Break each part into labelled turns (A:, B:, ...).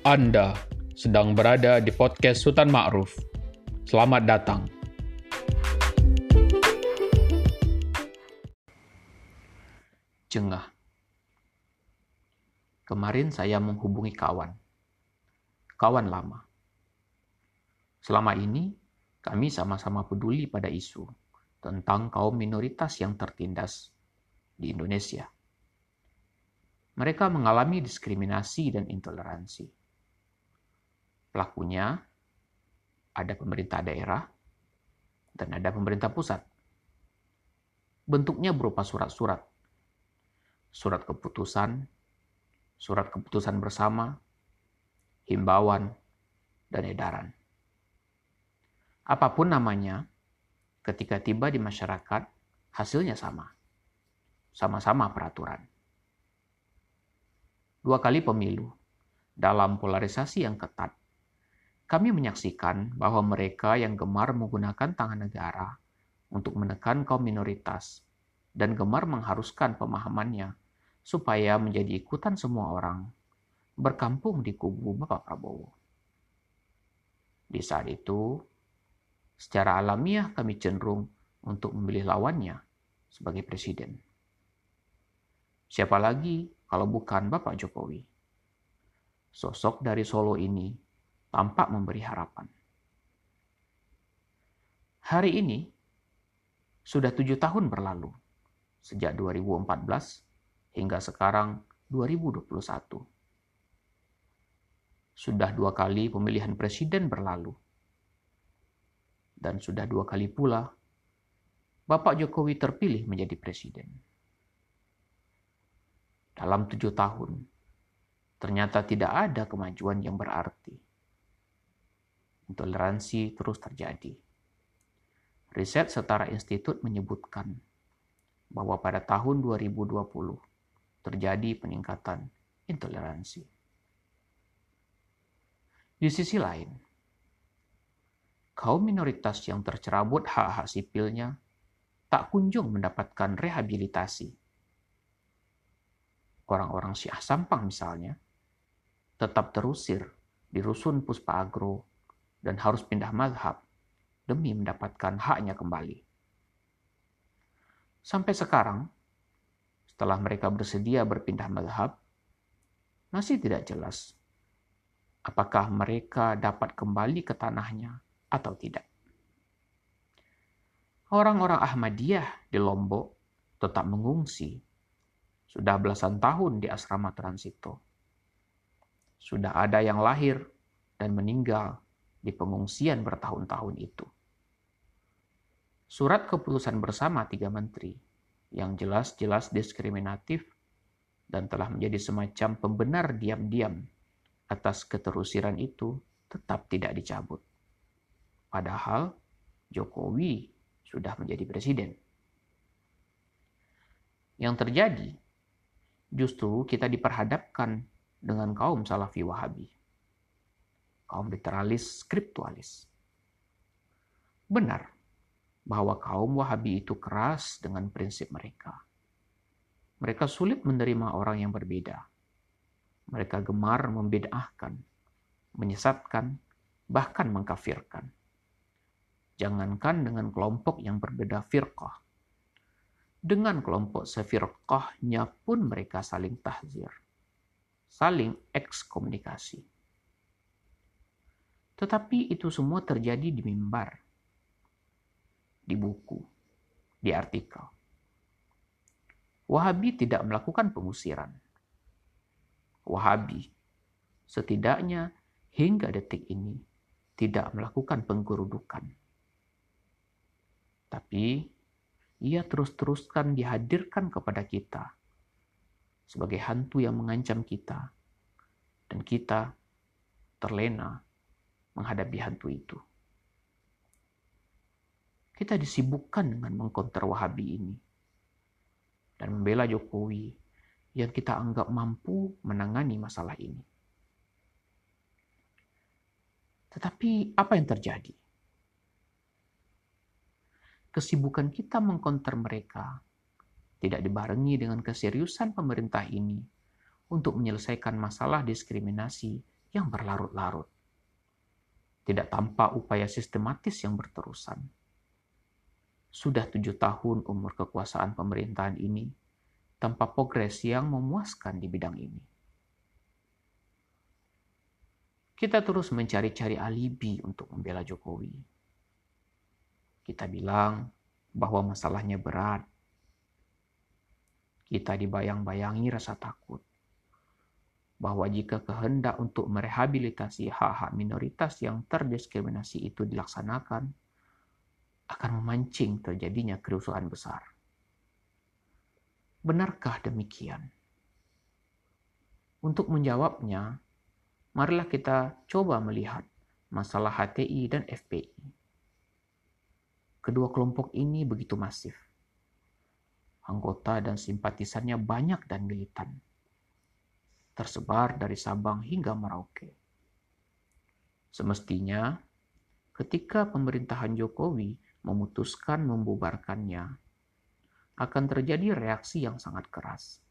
A: Anda sedang berada di podcast Sultan Ma'ruf. Selamat datang.
B: Jengah. Kemarin saya menghubungi kawan. Kawan lama. Selama ini, kami sama-sama peduli pada isu tentang kaum minoritas yang tertindas di Indonesia. Mereka mengalami diskriminasi dan intoleransi. Pelakunya ada pemerintah daerah dan ada pemerintah pusat. Bentuknya berupa surat-surat. Surat keputusan, surat keputusan bersama, himbauan, dan edaran. Apa pun namanya, ketika tiba di masyarakat, hasilnya sama. Sama-sama peraturan. Dua kali pemilu, dalam polarisasi yang ketat, kami menyaksikan bahwa mereka yang gemar menggunakan tangan negara untuk menekan kaum minoritas dan gemar mengharuskan pemahamannya supaya menjadi ikutan semua orang berkampung di kubu Bapak Prabowo. Di saat itu, secara alamiah kami cenderung untuk memilih lawannya sebagai presiden. Siapa lagi kalau bukan Bapak Jokowi? Sosok dari Solo ini tampak memberi harapan. Hari ini, sudah tujuh tahun berlalu, sejak 2014 hingga sekarang 2021. Sudah dua kali pemilihan presiden berlalu. Dan sudah dua kali pula Bapak Jokowi terpilih menjadi presiden. Dalam tujuh tahun, ternyata tidak ada kemajuan yang berarti. Intoleransi terus terjadi. Riset setara institut menyebutkan bahwa pada tahun 2020 terjadi peningkatan intoleransi. Di sisi lain, kaum minoritas yang tercerabut hak-hak sipilnya tak kunjung mendapatkan rehabilitasi. Orang-orang Syiah Sampang misalnya, tetap terusir di rusun Puspa Agro dan harus pindah mazhab demi mendapatkan haknya kembali. Sampai sekarang, setelah mereka bersedia berpindah madhab, masih tidak jelas apakah mereka dapat kembali ke tanahnya atau tidak. Orang-orang Ahmadiyah di Lombok tetap mengungsi. Sudah belasan tahun di asrama transito. Sudah ada yang lahir dan meninggal di pengungsian bertahun-tahun itu. Surat keputusan bersama tiga menteri yang jelas-jelas diskriminatif dan telah menjadi semacam pembenar diam-diam atas keterusiran itu tetap tidak dicabut. Padahal Jokowi sudah menjadi presiden. Yang terjadi justru kita diperhadapkan dengan kaum Salafi Wahabi. Kaum literalis skriptualis. Benar, bahwa kaum Wahabi itu keras dengan prinsip mereka. Mereka sulit menerima orang yang berbeda. Mereka gemar membedahkan, menyesatkan, bahkan mengkafirkan. Jangankan dengan kelompok yang berbeda firqah. Dengan kelompok sefirqahnya pun mereka saling tahzir. Saling ekskomunikasi. Tetapi itu semua terjadi di mimbar di buku, di artikel. Wahabi tidak melakukan pengusiran. Wahabi setidaknya hingga detik ini tidak melakukan penggerudukan. Tapi ia terus-teruskan dihadirkan kepada kita sebagai hantu yang mengancam kita dan kita terlena menghadapi hantu itu kita disibukkan dengan mengkonter Wahabi ini dan membela Jokowi yang kita anggap mampu menangani masalah ini. Tetapi apa yang terjadi? Kesibukan kita mengkonter mereka tidak dibarengi dengan keseriusan pemerintah ini untuk menyelesaikan masalah diskriminasi yang berlarut-larut. Tidak tanpa upaya sistematis yang berterusan. Sudah tujuh tahun umur kekuasaan pemerintahan ini tanpa progres yang memuaskan di bidang ini. Kita terus mencari-cari alibi untuk membela Jokowi. Kita bilang bahwa masalahnya berat. Kita dibayang-bayangi rasa takut bahwa jika kehendak untuk merehabilitasi hak-hak minoritas yang terdiskriminasi itu dilaksanakan, akan memancing terjadinya kerusuhan besar. Benarkah demikian? Untuk menjawabnya, marilah kita coba melihat masalah HTI dan FPI. Kedua kelompok ini begitu masif. Anggota dan simpatisannya banyak dan militan tersebar dari Sabang hingga Merauke. Semestinya, ketika pemerintahan Jokowi memutuskan membubarkannya, akan terjadi reaksi yang sangat keras.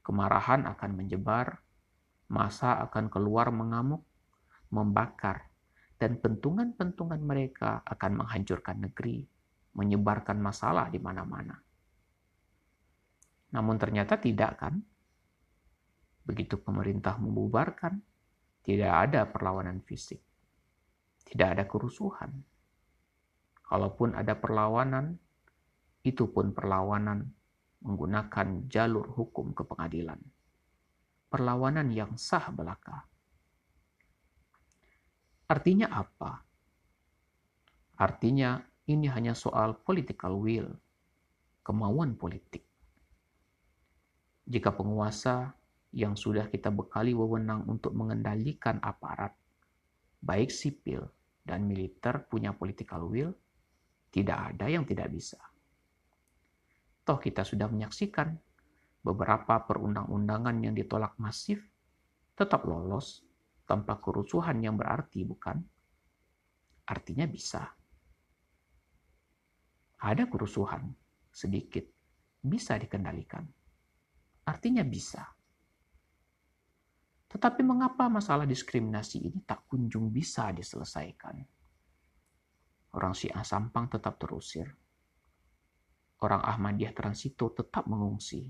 B: Kemarahan akan menyebar, masa akan keluar mengamuk, membakar, dan pentungan-pentungan mereka akan menghancurkan negeri, menyebarkan masalah di mana-mana. Namun ternyata tidak kan? Begitu pemerintah membubarkan, tidak ada perlawanan fisik. Tidak ada kerusuhan. Kalaupun ada perlawanan, itu pun perlawanan menggunakan jalur hukum ke pengadilan. Perlawanan yang sah belaka. Artinya apa? Artinya ini hanya soal political will, kemauan politik. Jika penguasa yang sudah kita bekali wewenang untuk mengendalikan aparat, baik sipil dan militer punya political will, tidak ada yang tidak bisa. Toh kita sudah menyaksikan beberapa perundang-undangan yang ditolak masif tetap lolos tanpa kerusuhan yang berarti, bukan? Artinya bisa. Ada kerusuhan sedikit, bisa dikendalikan. Artinya bisa. Tetapi mengapa masalah diskriminasi ini tak kunjung bisa diselesaikan? Orang Syiah Sampang tetap terusir. Orang Ahmadiyah Transito tetap mengungsi.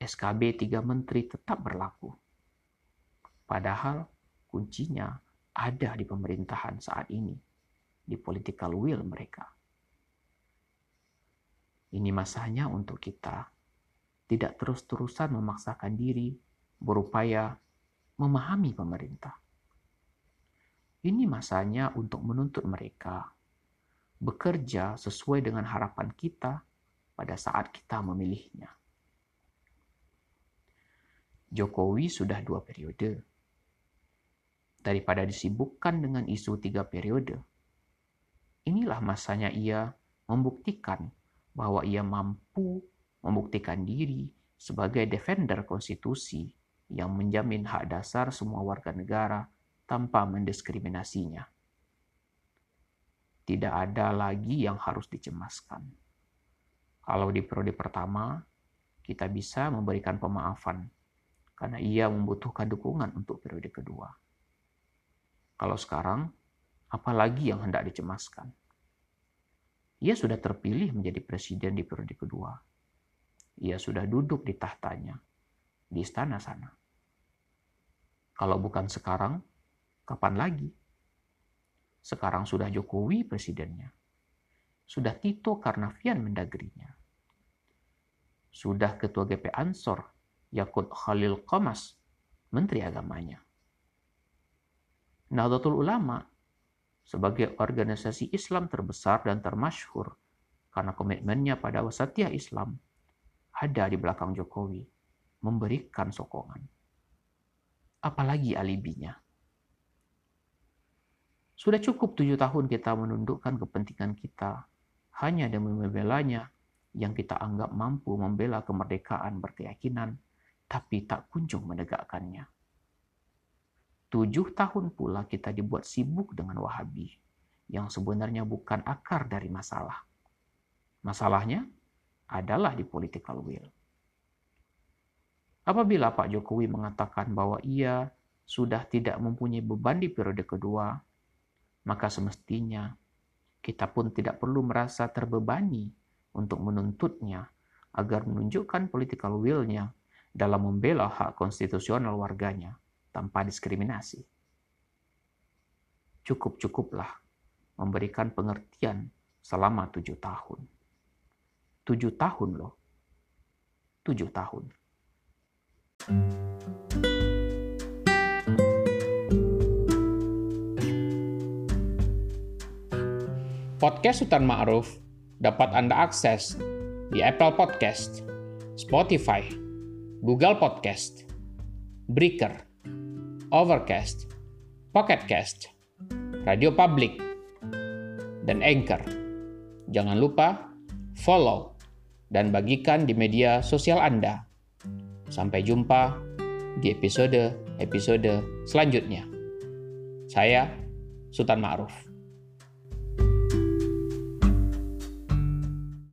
B: SKB tiga menteri tetap berlaku. Padahal kuncinya ada di pemerintahan saat ini, di political will mereka. Ini masanya untuk kita tidak terus-terusan memaksakan diri berupaya memahami pemerintah. Ini masanya untuk menuntut mereka bekerja sesuai dengan harapan kita pada saat kita memilihnya. Jokowi sudah dua periode. Daripada disibukkan dengan isu tiga periode, inilah masanya ia membuktikan bahwa ia mampu membuktikan diri sebagai defender konstitusi yang menjamin hak dasar semua warga negara tanpa mendiskriminasinya. Tidak ada lagi yang harus dicemaskan. Kalau di periode pertama, kita bisa memberikan pemaafan karena ia membutuhkan dukungan untuk periode kedua. Kalau sekarang, apalagi yang hendak dicemaskan? Ia sudah terpilih menjadi presiden di periode kedua. Ia sudah duduk di tahtanya, di istana sana. Kalau bukan sekarang, kapan lagi? Sekarang sudah Jokowi presidennya. Sudah Tito Karnavian mendagrinya. Sudah Ketua GP Ansor, Yakut Khalil Qomas, Menteri Agamanya. Nahdlatul Ulama sebagai organisasi Islam terbesar dan termasyhur karena komitmennya pada wasatiyah Islam ada di belakang Jokowi memberikan sokongan apalagi alibinya. Sudah cukup tujuh tahun kita menundukkan kepentingan kita hanya demi membelanya yang kita anggap mampu membela kemerdekaan berkeyakinan, tapi tak kunjung menegakkannya. Tujuh tahun pula kita dibuat sibuk dengan Wahabi, yang sebenarnya bukan akar dari masalah. Masalahnya adalah di political will. Apabila Pak Jokowi mengatakan bahwa ia sudah tidak mempunyai beban di periode kedua, maka semestinya kita pun tidak perlu merasa terbebani untuk menuntutnya agar menunjukkan political will-nya dalam membela hak konstitusional warganya tanpa diskriminasi. Cukup-cukuplah memberikan pengertian selama tujuh tahun. Tujuh tahun loh. Tujuh tahun.
A: Podcast Sultan Ma'ruf dapat Anda akses di Apple Podcast, Spotify, Google Podcast, Breaker, Overcast, Pocket Cast, Radio Public, dan Anchor. Jangan lupa follow dan bagikan di media sosial Anda. Sampai jumpa di episode-episode selanjutnya. Saya Sultan Ma'ruf.